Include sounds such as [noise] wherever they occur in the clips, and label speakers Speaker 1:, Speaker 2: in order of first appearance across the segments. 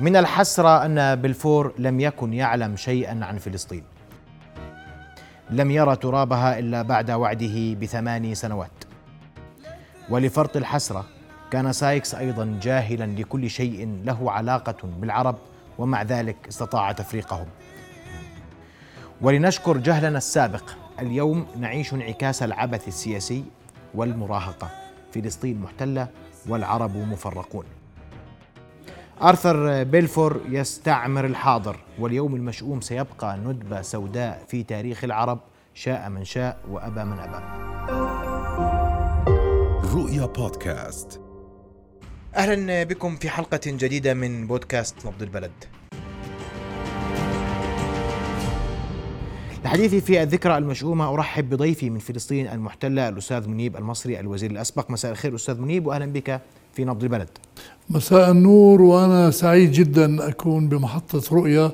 Speaker 1: من الحسرة أن بلفور لم يكن يعلم شيئا عن فلسطين. لم يرى ترابها إلا بعد وعده بثماني سنوات. ولفرط الحسرة كان سايكس أيضا جاهلا لكل شيء له علاقة بالعرب ومع ذلك استطاع تفريقهم. ولنشكر جهلنا السابق اليوم نعيش انعكاس العبث السياسي والمراهقة. فلسطين محتلة والعرب مفرقون. آرثر بيلفور يستعمر الحاضر واليوم المشؤوم سيبقى ندبة سوداء في تاريخ العرب شاء من شاء وأبى من أبى.
Speaker 2: رؤيا بودكاست.
Speaker 1: أهلا بكم في حلقة جديدة من بودكاست نبض البلد. لحديثي في الذكرى المشؤومة أرحب بضيفي من فلسطين المحتلة الأستاذ منيب المصري الوزير الأسبق. مساء الخير أستاذ منيب وأهلا بك. في نبض البلد
Speaker 3: مساء النور وأنا سعيد جدا أكون بمحطة رؤيا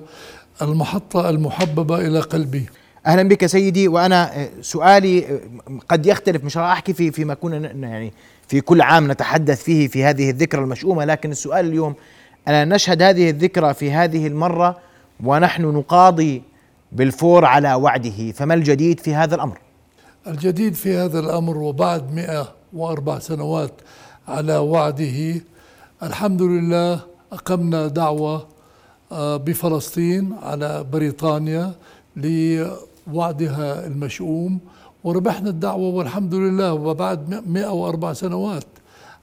Speaker 3: المحطة المحببة إلى قلبي
Speaker 1: أهلا بك سيدي وأنا سؤالي قد يختلف مش راح أحكي في فيما كنا يعني في كل عام نتحدث فيه في هذه الذكرى المشؤومة لكن السؤال اليوم الا نشهد هذه الذكرى في هذه المرة ونحن نقاضي بالفور على وعده فما الجديد في هذا الأمر؟
Speaker 3: الجديد في هذا الأمر وبعد 104 سنوات على وعده. الحمد لله أقمنا دعوة آه، بفلسطين على بريطانيا لوعدها المشؤوم وربحنا الدعوة والحمد لله وبعد 104 سنوات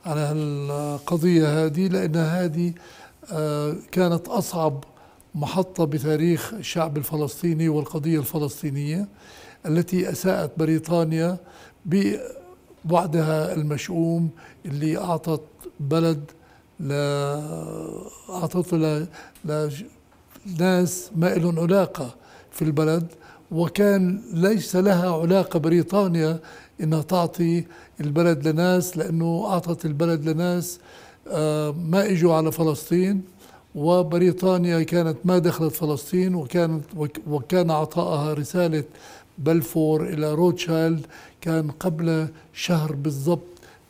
Speaker 3: على القضية هذه لأن هذه آه، كانت أصعب محطة بتاريخ الشعب الفلسطيني والقضية الفلسطينية التي أساءت بريطانيا بوعدها المشؤوم اللي أعطت بلد لا أعطته ل- لناس ما لهم علاقة في البلد وكان ليس لها علاقة بريطانيا إنها تعطي البلد لناس لأنه أعطت البلد لناس آه، ما إجوا على فلسطين وبريطانيا كانت ما دخلت فلسطين وكانت وك- وكان عطائها رسالة بلفور إلى روتشايلد كان قبل شهر بالضبط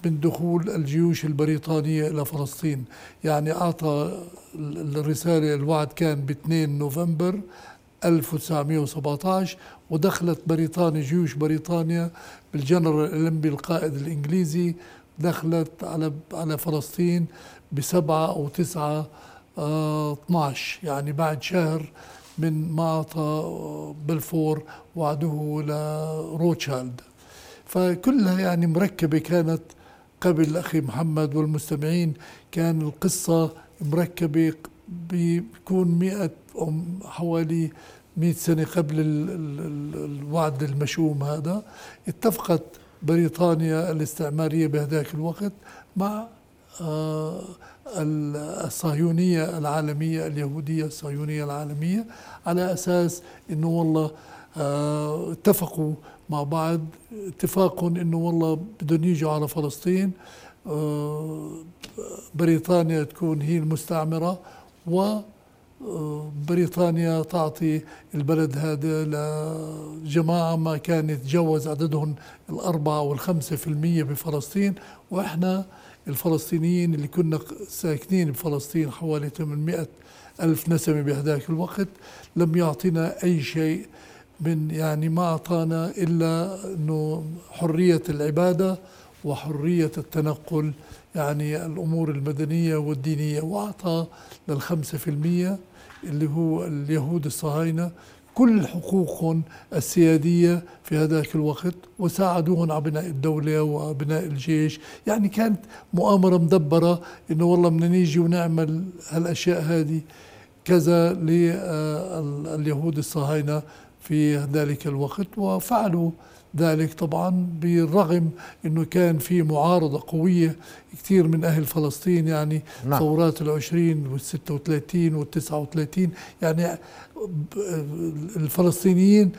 Speaker 3: من دخول الجيوش البريطانية إلى فلسطين. يعني أعطى ال- الرسالة الوعد كان ب 2 نوفمبر 1917 ودخلت بريطانيا جيوش بريطانيا بالجنرال اللنبي القائد الإنجليزي دخلت على على فلسطين بسبعة أو تسعة آه 12 يعني بعد شهر من ما أعطى بلفور وعده لروتشالد فكلها يعني مركبة كانت قبل أخي محمد والمستمعين. كان القصة مركبة بيكون مئة أو حوالي مئة سنة قبل ال- ال- ال- الوعد المشؤوم هذا. اتفقت بريطانيا الاستعمارية بهذاك الوقت مع آه، الصهيونية العالمية اليهودية الصهيونية العالمية على أساس أنه والله آه، اتفقوا مع بعض اتفاق إنه والله بدهم يجوا على فلسطين آه، بريطانيا تكون هي المستعمرة و آه، بريطانيا تعطي البلد هذا لجماعة ما كان يتجاوز عددهم الأربعة والخمسة في المية بفلسطين وإحنا الفلسطينيين اللي كنا ساكنين بفلسطين حوالي 800 ألف نسمة بهذاك الوقت لم يعطينا أي شيء من يعني ما أعطانا إلا أنه حرية العبادة وحرية التنقل يعني الأمور المدنية والدينية. وأعطى للخمسة في المية اللي هو اليهود الصهاينة كل حقوقهم السيادية في هذاك الوقت وساعدوهم على بناء الدولة وبناء الجيش. يعني كانت مؤامرة مدبرة إنه والله بدنا نيجي ونعمل هالأشياء هذه. كذا لليهود الصهاينة في ذلك الوقت وفعلوا ذلك طبعا بالرغم إنه كان في معارضة قوية كثير من أهل فلسطين يعني
Speaker 1: نعم.
Speaker 3: ثورات العشرين والستة وثلاثين والتسعة وثلاثين يعني ب- الفلسطينيين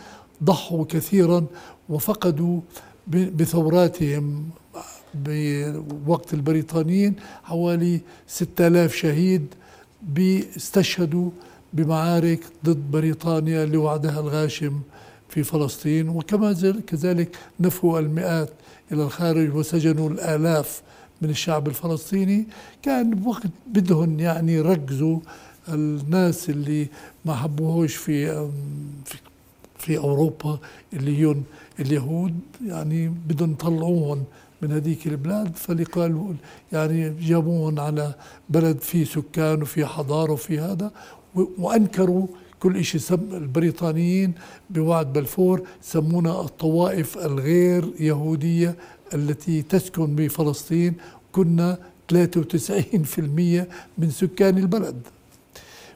Speaker 3: ضحوا كثيرا وفقدوا بثوراتهم بوقت البريطانيين حوالي 6000 شهيد بيستشهدوا بمعارك ضد بريطانيا لوعدها الغاشم في فلسطين وكما كذلك نفوا المئات إلى الخارج وسجنوا الآلاف من الشعب الفلسطيني. كان بوقت بدهم يعني يركزوا الناس اللي ما حبوهوش في في, في أوروبا اللي هي اليهود يعني بدهم يطلعوهم من هذيك البلاد. فلقالوا يعني جابوهم على بلد فيه سكان وفيه حضارة وفي هذا وأنكروا كل شيء سم البريطانيين بوعد بلفور سمونا الطوائف الغير يهودية التي تسكن بفلسطين. كنا 93% من سكان البلد.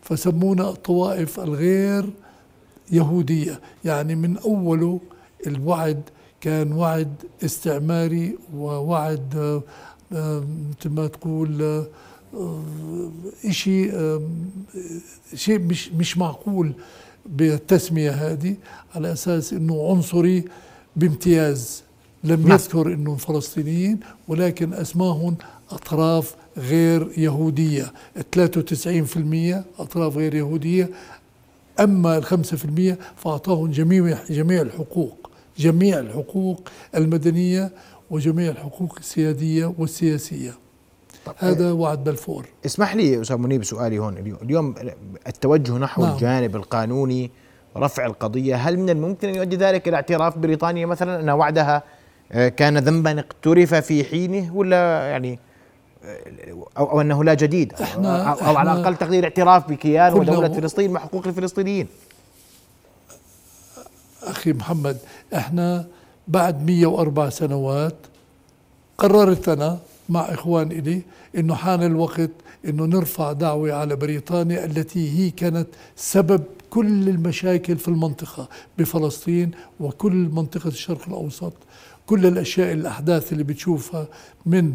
Speaker 3: فسمونا الطوائف الغير يهودية. يعني من أوله الوعد كان وعد استعماري ووعد آه، مثل ما تقول آه، شيء شيء مش مش معقول بالتسمية هذه على أساس إنه عنصري بامتياز لم نعم. يذكر انهم فلسطينيين ولكن اسماهم أطراف غير يهودية. 93% أطراف غير يهودية. أما ال 5% فأعطاهم جميع جميع الحقوق جميع الحقوق المدنية وجميع الحقوق السيادية والسياسية. هذا وعد بلفور.
Speaker 1: اسمح لي أستاذ منيب سؤالي هون. اليوم التوجه نحو نعم. الجانب القانوني رفع القضية هل من الممكن أن يؤدي ذلك إلى اعتراف بريطانيا مثلا أن وعدها آه، كان ذنبا اقترف في حينه ولا يعني آه، أو, أو أنه لا جديد إحنا أو, أو على الأقل تقدير اعتراف بكيان ودولة فلسطين مع حقوق الفلسطينيين؟
Speaker 3: أخي محمد إحنا بعد 104 سنوات قررت أنا مع إخوان إلي أنه حان الوقت أنه نرفع دعوة على بريطانيا التي هي كانت سبب كل المشاكل في المنطقة بفلسطين وكل منطقة الشرق الأوسط. كل الأشياء الأحداث اللي بتشوفها من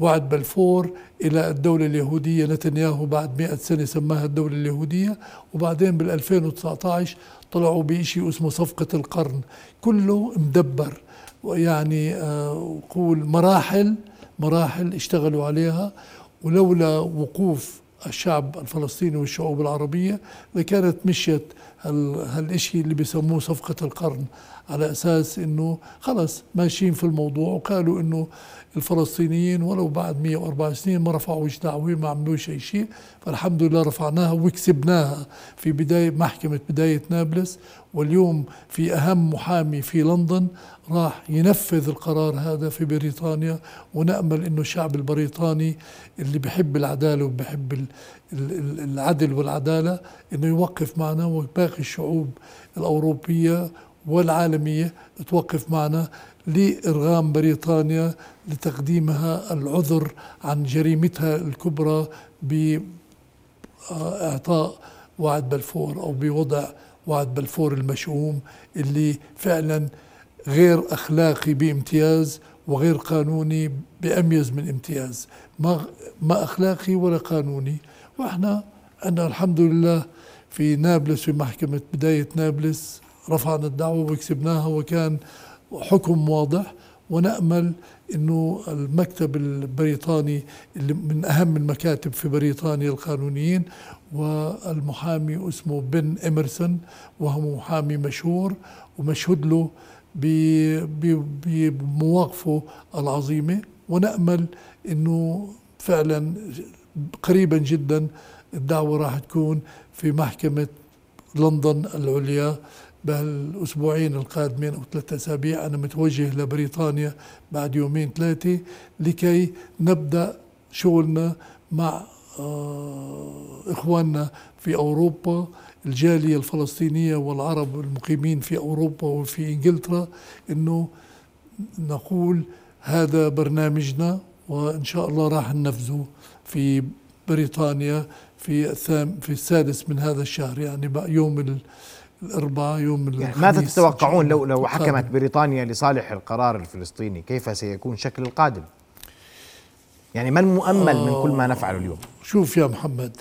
Speaker 3: وعد بلفور إلى الدولة اليهودية نتنياهو بعد مئة سنة سماها الدولة اليهودية. وبعدين بال 2019 طلعوا بشيء اسمه صفقة القرن. كله مدبر ويعني آه قول مراحل مراحل اشتغلوا عليها ولولا وقوف الشعب الفلسطيني والشعوب العربية لكانت مشيت هالشيء اللي بيسموه صفقة القرن. على أساس أنه خلص ماشيين في الموضوع وقالوا أنه الفلسطينيين ولو بعد 104 سنين ما رفعوش دعوة ما عملوش أي شيء. فالحمد لله رفعناها وكسبناها في بداية محكمة بداية نابلس. واليوم في أهم محامي في لندن راح ينفذ القرار هذا في بريطانيا. ونأمل أنه الشعب البريطاني اللي بحب العدالة وبحب العدل والعدالة أنه يوقف معنا وباقي الشعوب الأوروبية والعالمية توقف معنا لإرغام بريطانيا لتقديمها العذر عن جريمتها الكبرى بإعطاء وعد بلفور أو بوضع وعد بلفور المشؤوم اللي فعلا غير أخلاقي بامتياز وغير قانوني بأميز من امتياز. ما, ما أخلاقي ولا قانوني. وإحنا أنا الحمد لله في نابلس في محكمة بداية نابلس رفعنا الدعوة وكسبناها وكان حكم واضح. ونأمل إنه المكتب البريطاني اللي من أهم المكاتب في بريطانيا القانونيين والمحامي اسمه بن إمرسون وهو محامي مشهور ومشهود له بمواقفه العظيمة. ونأمل أنه فعلا قريبا جدا الدعوة راح تكون في محكمة لندن العليا. بهالاسبوعين القادمين أو ثلاثة أسابيع أنا متوجه لبريطانيا بعد يومين ثلاثة لكي نبدأ شغلنا مع آه، إخواننا في أوروبا الجالية الفلسطينية والعرب المقيمين في أوروبا وفي إنجلترا إنه نقول هذا برنامجنا وإن شاء الله راح ننفذه في بريطانيا في الثام في السادس من هذا الشهر يعني يوم الاربعاء يوم
Speaker 1: يعني ماذا تتوقعون لو لو حكمت بريطانيا لصالح القرار الفلسطيني كيف سيكون شكل القادم؟ يعني ما المؤمل آه من كل ما نفعله اليوم؟
Speaker 3: شوف يا محمد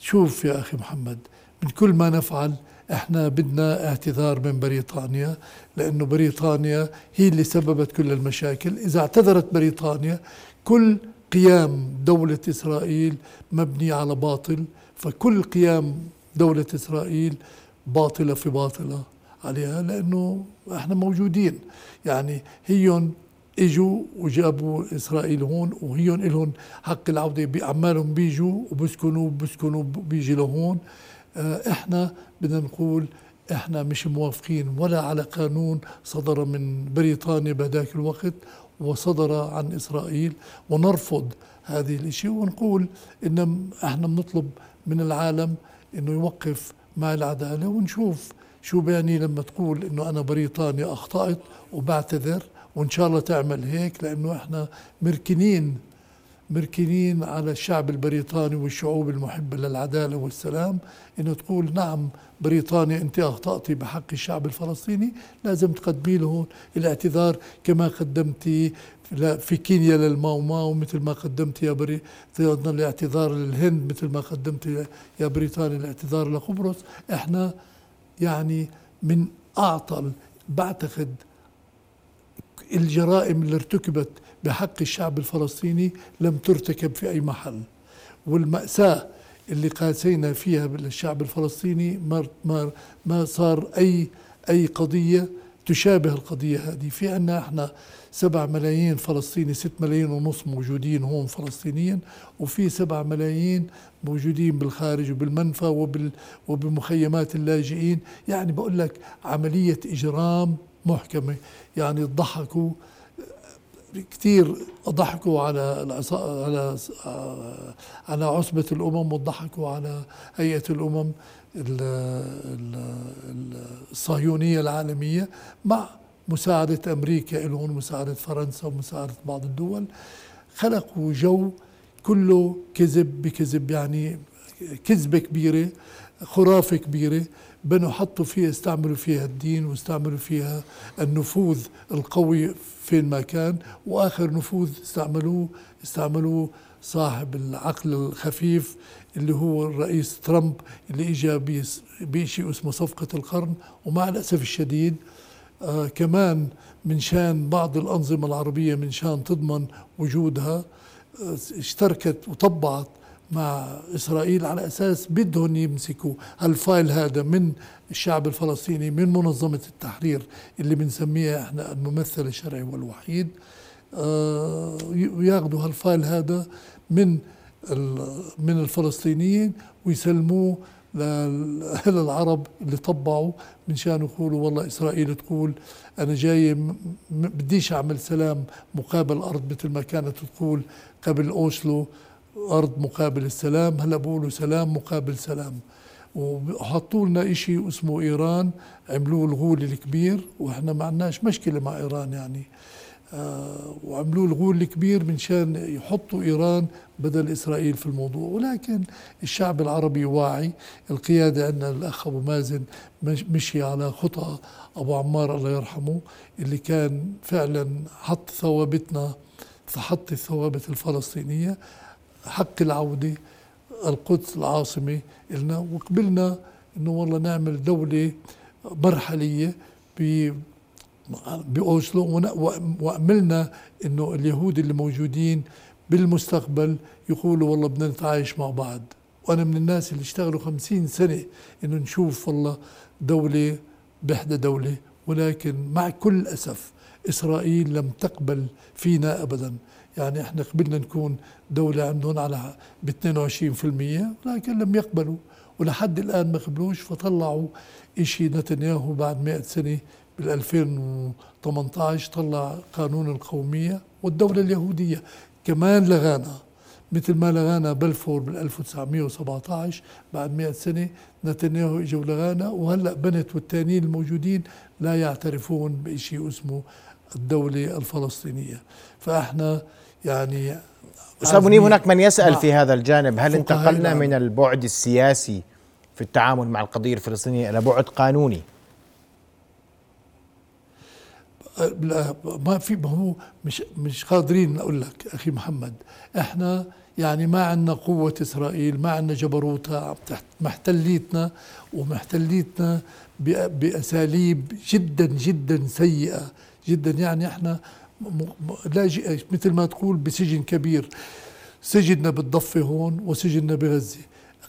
Speaker 3: شوف يا أخي محمد من كل ما نفعل إحنا بدنا اعتذار من بريطانيا لأنه بريطانيا هي اللي سببت كل المشاكل إذا اعتذرت بريطانيا كل قيام دولة إسرائيل مبني على باطل فكل قيام دولة إسرائيل باطلة في باطلة عليها لأنه إحنا موجودين. يعني هي إجوا وجابوا إسرائيل هون وهيون لهم حق العودة عمالهم بيجوا وبسكنوا بسكنوا بيجي لهون. آه، إحنا بدنا نقول إحنا مش موافقين ولا على قانون صدر من بريطانيا بهذاك الوقت وصدر عن إسرائيل. ونرفض هذه الاشياء ونقول إن إحنا بنطلب من العالم إنه يوقف مع العدالة ونشوف شو بيعني لما تقول إنه أنا بريطانيا أخطأت وبعتذر وإن شاء الله تعمل هيك لأنه إحنا مركنين مركنين على الشعب البريطاني والشعوب المحبة للعدالة والسلام. إنه تقول نعم بريطانيا أنت أخطأتي بحق الشعب الفلسطيني لازم تقدمي له الاعتذار كما قدمتي في كينيا للماو ماو مثل ما قدمت يا بري الاعتذار للهند مثل ما قدمت يا بريطانيا الاعتذار لقبرص. إحنا يعني من أعطل بعتقد الجرائم اللي ارتكبت بحق الشعب الفلسطيني لم ترتكب في أي محل. والمأساة اللي قاسينا فيها بالشعب الفلسطيني ما, ما, صار أي أي قضية تشابه القضية هذه في عنا إحنا سبع ملايين فلسطيني ست ملايين ونص موجودين هون فلسطينيا وفي سبع ملايين موجودين بالخارج وبالمنفى وبال وبمخيمات اللاجئين. يعني بقول لك عملية إجرام محكمة. يعني ضحكوا كثير ضحكوا على على على عصبة الأمم وضحكوا على هيئة الأمم الصهيونية العالمية مع مساعدة أمريكا لهم مساعدة فرنسا ومساعدة بعض الدول. خلقوا جو كله كذب بكذب يعني كذبة كبيرة. خرافة كبيرة بنوا حطوا فيها استعملوا فيها الدين واستعملوا فيها النفوذ القوي فين ما كان وآخر نفوذ استعملوه استعملوه صاحب العقل الخفيف اللي هو الرئيس ترامب اللي اجى بشيء اسمه صفقة القرن ومع الأسف الشديد آه كمان من شان بعض الأنظمة العربية من شان تضمن وجودها آه اشتركت وطبعت مع إسرائيل على أساس بدهم يمسكوا هال file هذا من الشعب الفلسطيني من منظمة التحرير اللي بنسميها إحنا الممثل الشرعي والوحيد. آه، وياخذوا هال file هذا من من الفلسطينيين ويسلموه [laughs] للعرب اللي طبعوا من شان يقولوا والله إسرائيل تقول أنا جاي بديش أعمل سلام مقابل أرض مثل ما كانت تقول قبل أوسلو. أرض مقابل السلام هلا بقولوا سلام مقابل سلام؟ وحطوا لنا شيء اسمه إيران عملوه الغول الكبير وإحنا ما عندناش مشكلة مع إيران يعني. آه وعملوه الغول الكبير من شأن يحطوا إيران بدل إسرائيل في الموضوع. ولكن الشعب العربي واعي القيادة عندنا الأخ أبو مازن مشي على خطى أبو عمار الله يرحمه اللي كان فعلا حط ثوابتنا فحط الثوابت الفلسطينية. حق العودة القدس العاصمة لنا وقبلنا إنه والله نعمل دولة مرحلية بأوسلو وأملنا إنه اليهود اللي موجودين بالمستقبل يقولوا والله بدنا نتعايش مع بعض. وأنا من الناس اللي اشتغلوا خمسين سنة إنه نشوف والله دولة بإحدى دولة ولكن مع كل أسف إسرائيل لم تقبل فينا أبدا. يعني إحنا قبلنا نكون دولة عندهم على ب 22% لكن لم يقبلوا ولحد الآن ما قبلوش فطلعوا إشي نتنياهو بعد 100 سنة بال 2018 طلع قانون القومية والدولة اليهودية. كمان لغانا مثل ما لغانا بلفور بال 1917 بعد 100 سنة نتنياهو إجوا لغانا وهلأ بنت والتانيين الموجودين لا يعترفون بشيء اسمه الدولة الفلسطينية. فإحنا يعني
Speaker 1: أستاذ منيب هناك من يسأل في هذا الجانب هل انتقلنا من البعد السياسي في التعامل مع القضية الفلسطينية إلى بعد قانوني؟
Speaker 3: لا ما في ما هو مش مش قادرين أقول لك أخي محمد. إحنا يعني ما عندنا قوة إسرائيل ما عندنا جبروتها محتليتنا ومحتليتنا بأساليب جدا جدا سيئة. جدا. يعني إحنا لاجئ مثل ما تقول بسجن كبير. سجننا بالضفة هون وسجننا بغزة.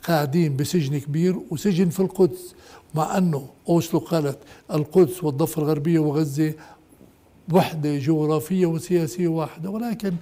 Speaker 3: قاعدين بسجن كبير وسجن في القدس. مع أنه أوسلو قالت القدس والضفة الغربية وغزة وحدة جغرافية وسياسية واحدة. ولكن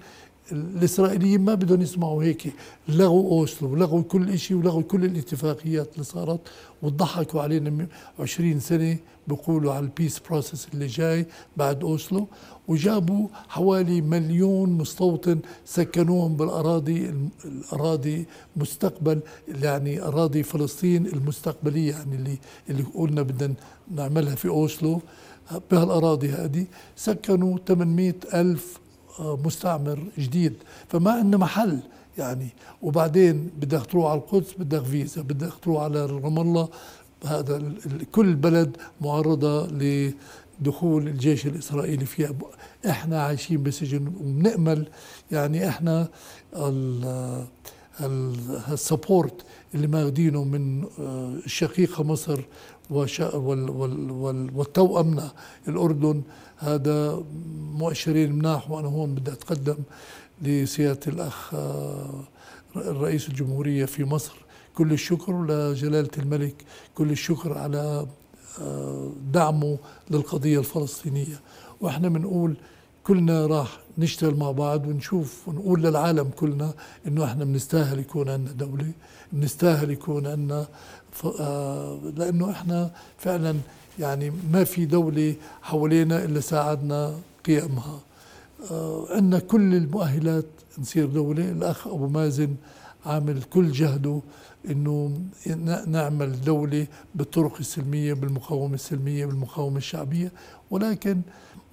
Speaker 3: الإسرائيليين ما بدهم يسمعوا هيك. لغوا أوسلو ولغوا كل شيء ولغوا كل الاتفاقيات اللي صارت وضحكوا علينا 20 سنة بيقولوا على ال peace process اللي جاي بعد أوسلو. وجابوا حوالي مليون مستوطن سكنوهم بالأراضي الأراضي مستقبل يعني أراضي فلسطين المستقبلية يعني اللي اللي قلنا بدنا نعملها في أوسلو. بهالأراضي هذه سكنوا 800 ألف آه، مستعمر جديد. فما عندنا محل يعني. وبعدين بدك تروح على القدس بدك فيزا بدك تروح على رام الله. هذا كل بلد معرضة لدخول الجيش الإسرائيلي فيها. إحنا عايشين بسجن وبنأمل يعني إحنا السبورت اللي ماخذينه من آه، الشقيقة مصر والتوأمنا الأردن. هذا مؤشرين مناح وأنا هون بدي أتقدم لسيادة الأخ آه، رئيس الجمهورية في مصر. كل الشكر لجلالة الملك. كل الشكر على آه، دعمه للقضية الفلسطينية. وإحنا بنقول كلنا راح نشتغل مع بعض ونشوف ونقول للعالم كلنا إنه إحنا بنستاهل يكون عندنا دولة بنستاهل يكون عندنا آه، لأنه إحنا فعلا يعني ما في دولة حوالينا إلا ساعدنا قيامها آه، عندنا كل المؤهلات نصير دولة. الأخ أبو مازن عامل كل جهده إنه نعمل دولة بالطرق السلمية بالمقاومة السلمية بالمقاومة الشعبية. ولكن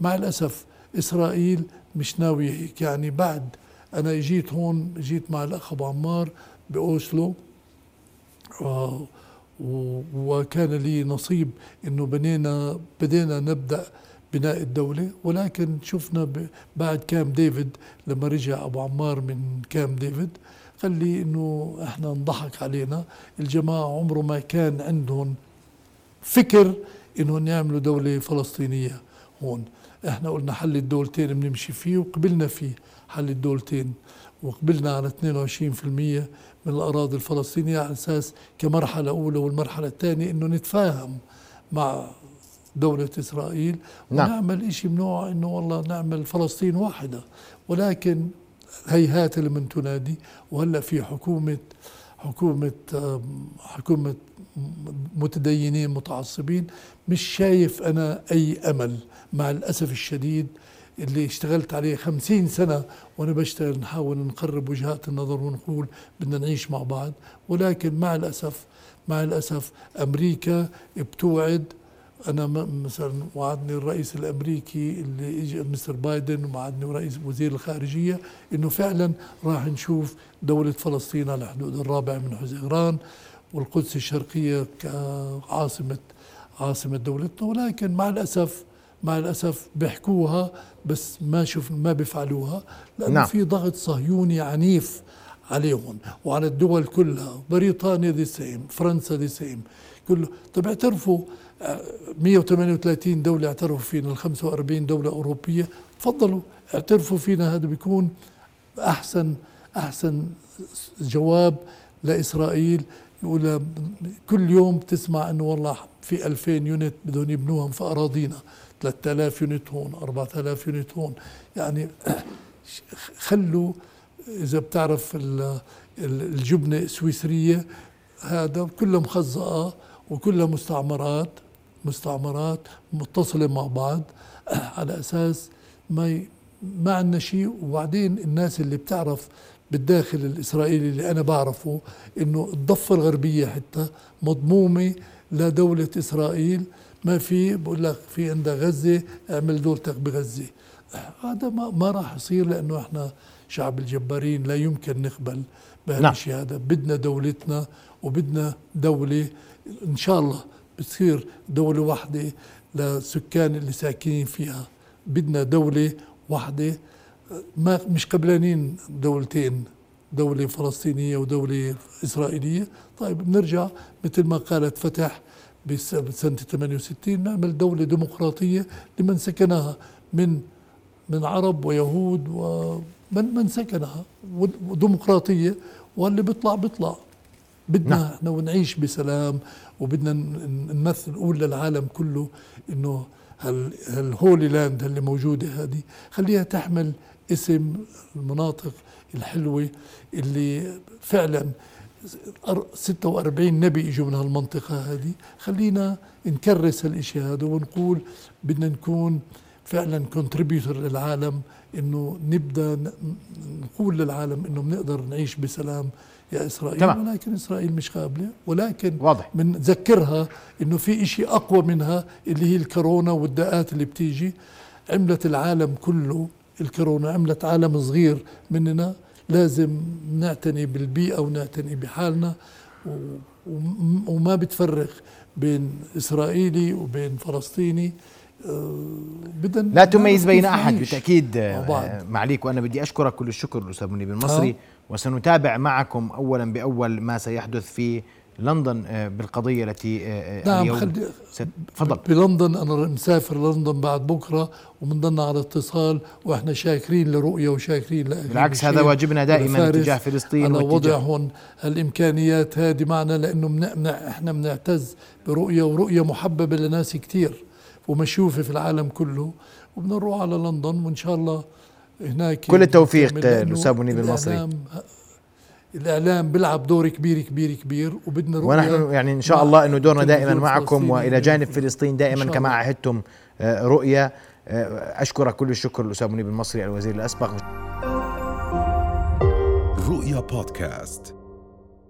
Speaker 3: مع الأسف إسرائيل مش ناوية هيك. يعني بعد أنا جيت هون جيت مع الأخ أبو عمار بأوسلو آه، وكان لي نصيب إنه بنينا بدينا نبدأ بناء الدولة. ولكن شفنا بعد كام ديفيد لما رجع أبو عمار من كام ديفيد قال لي إنه إحنا انضحك علينا. الجماعة عمره ما كان عندهم فكر إنهم يعملوا دولة فلسطينية هون. إحنا قلنا حل الدولتين بنمشي فيه وقبلنا فيه حل الدولتين وقبلنا على 22% من الأراضي الفلسطينية على أساس كمرحلة أولى والمرحلة الثانية أنه نتفاهم مع دولة إسرائيل نعم. ونعمل إشي من نوع أنه والله نعمل فلسطين واحدة ولكن هيهات لمن تنادي وهلأ في حكومة حكومة حكومة متدينين متعصبين. مش شايف أنا أي أمل مع الأسف الشديد اللي اشتغلت عليه خمسين سنة وأنا بشتغل نحاول نقرب وجهات النظر ونقول بدنا نعيش مع بعض. ولكن مع الأسف مع الأسف أمريكا بتوعد أنا مثلا وعدني الرئيس الأمريكي اللي اجى مستر بايدن وعدني رئيس وزير الخارجية إنه فعلا راح نشوف دولة فلسطين على حدود الرابع من حزيران والقدس الشرقية كعاصمة عاصمة دولتنا ولكن مع الأسف مع الأسف بيحكوها بس ما شوف ما بيفعلوها لأنه نعم. في ضغط صهيوني عنيف عليهم وعلى الدول كلها بريطانيا the same فرنسا the same كله طب اعترفوا 138 آه، دولة اعترفوا فينا ال 45 دولة أوروبية. تفضلوا اعترفوا فينا هذا بيكون أحسن أحسن جواب لإسرائيل. يقول كل يوم تسمع انه والله في 2000 unit بدهم يبنوهم في اراضينا 3000 unit هون 4000 unit هون. يعني [clears throat] خلوا إذا بتعرف الجبنة السويسرية هذا كلها مخزقه وكلها مستعمرات مستعمرات متصلة مع بعض. [clears throat] على أساس ما ما عندنا شيء. وبعدين الناس اللي بتعرف بالداخل الإسرائيلي اللي أنا بعرفه إنه الضفة الغربية حتى مضمومة لدولة إسرائيل. ما في بقول لك في عندك غزة اعمل دولتك بغزة. [clears throat] هذا ما ما راح يصير لأنه إحنا شعب الجبارين لا يمكن نقبل بهالشيء نعم. هذا بدنا دولتنا وبدنا دولة إن شاء الله بتصير دولة واحدة لسكان اللي ساكنين فيها. بدنا دولة واحدة ما مش قبلانين دولتين دولة فلسطينية ودولة إسرائيلية. طيب بنرجع مثل ما قالت فتح بسنة 68 نعمل دولة ديمقراطية لمن سكنها من من عرب ويهود ومن من سكنها؟ وديمقراطية واللي بيطلع بيطلع. بدنا نعم. إحنا ونعيش بسلام وبدنا نمثل نقول للعالم كله إنه هال هالهولي لاند اللي موجودة هذه خليها تحمل اسم المناطق الحلوة اللي فعلا 46 نبي إجوا من هالمنطقة هذه. خلينا نكرس هالشيء هذا ونقول بدنا نكون فعلا كونتريبيوتور للعالم إنه نبدأ نقول للعالم إنه بنقدر نعيش بسلام. يا إسرائيل تمام. ولكن إسرائيل مش قابلة. ولكن
Speaker 1: واضح.
Speaker 3: بنذكرها إنه في شيء أقوى منها اللي هي الكورونا والداءات اللي بتيجي. عملت العالم كله الكورونا عملت عالم صغير مننا. لازم نعتني بالبيئة ونعتني بحالنا. وما بتفرق بين إسرائيلي وبين فلسطيني.
Speaker 1: بدنا لا تميز بين أحد بالتأكيد. آه، معليك وأنا بدي أشكرك كل الشكر الاستاذ منيب المصري. أه. وسنتابع معكم اولا بأول ما سيحدث في لندن آه، بالقضية التي
Speaker 3: نعم اليوم تفضل. بلندن أنا مسافر لندن بعد بكرة وبنضلنا على اتصال وإحنا شاكرين لرؤية وشاكرين
Speaker 1: بالعكس هذا واجبنا دائما تجاه فلسطين
Speaker 3: على وضع هون الإمكانيات هذه معنا لأنه من إحنا بنعتز برؤية ورؤية محببة لناس كثير ومشوفة في العالم كله. وبنروح على لندن وإن شاء الله هناك
Speaker 1: كل التوفيق للأستاذ منيب المصري.
Speaker 3: الإعلام بيلعب دور كبير كبير كبير وبدنا
Speaker 1: ونحن يعني إن شاء الله إنه دورنا دائما معكم وإلى جانب فلسطين دائما كما عهدتم آه، رؤية. آه، أشكرك كل الشكر الاستاذ منيب المصري الوزير الأسبق.
Speaker 2: رؤيا بودكاست.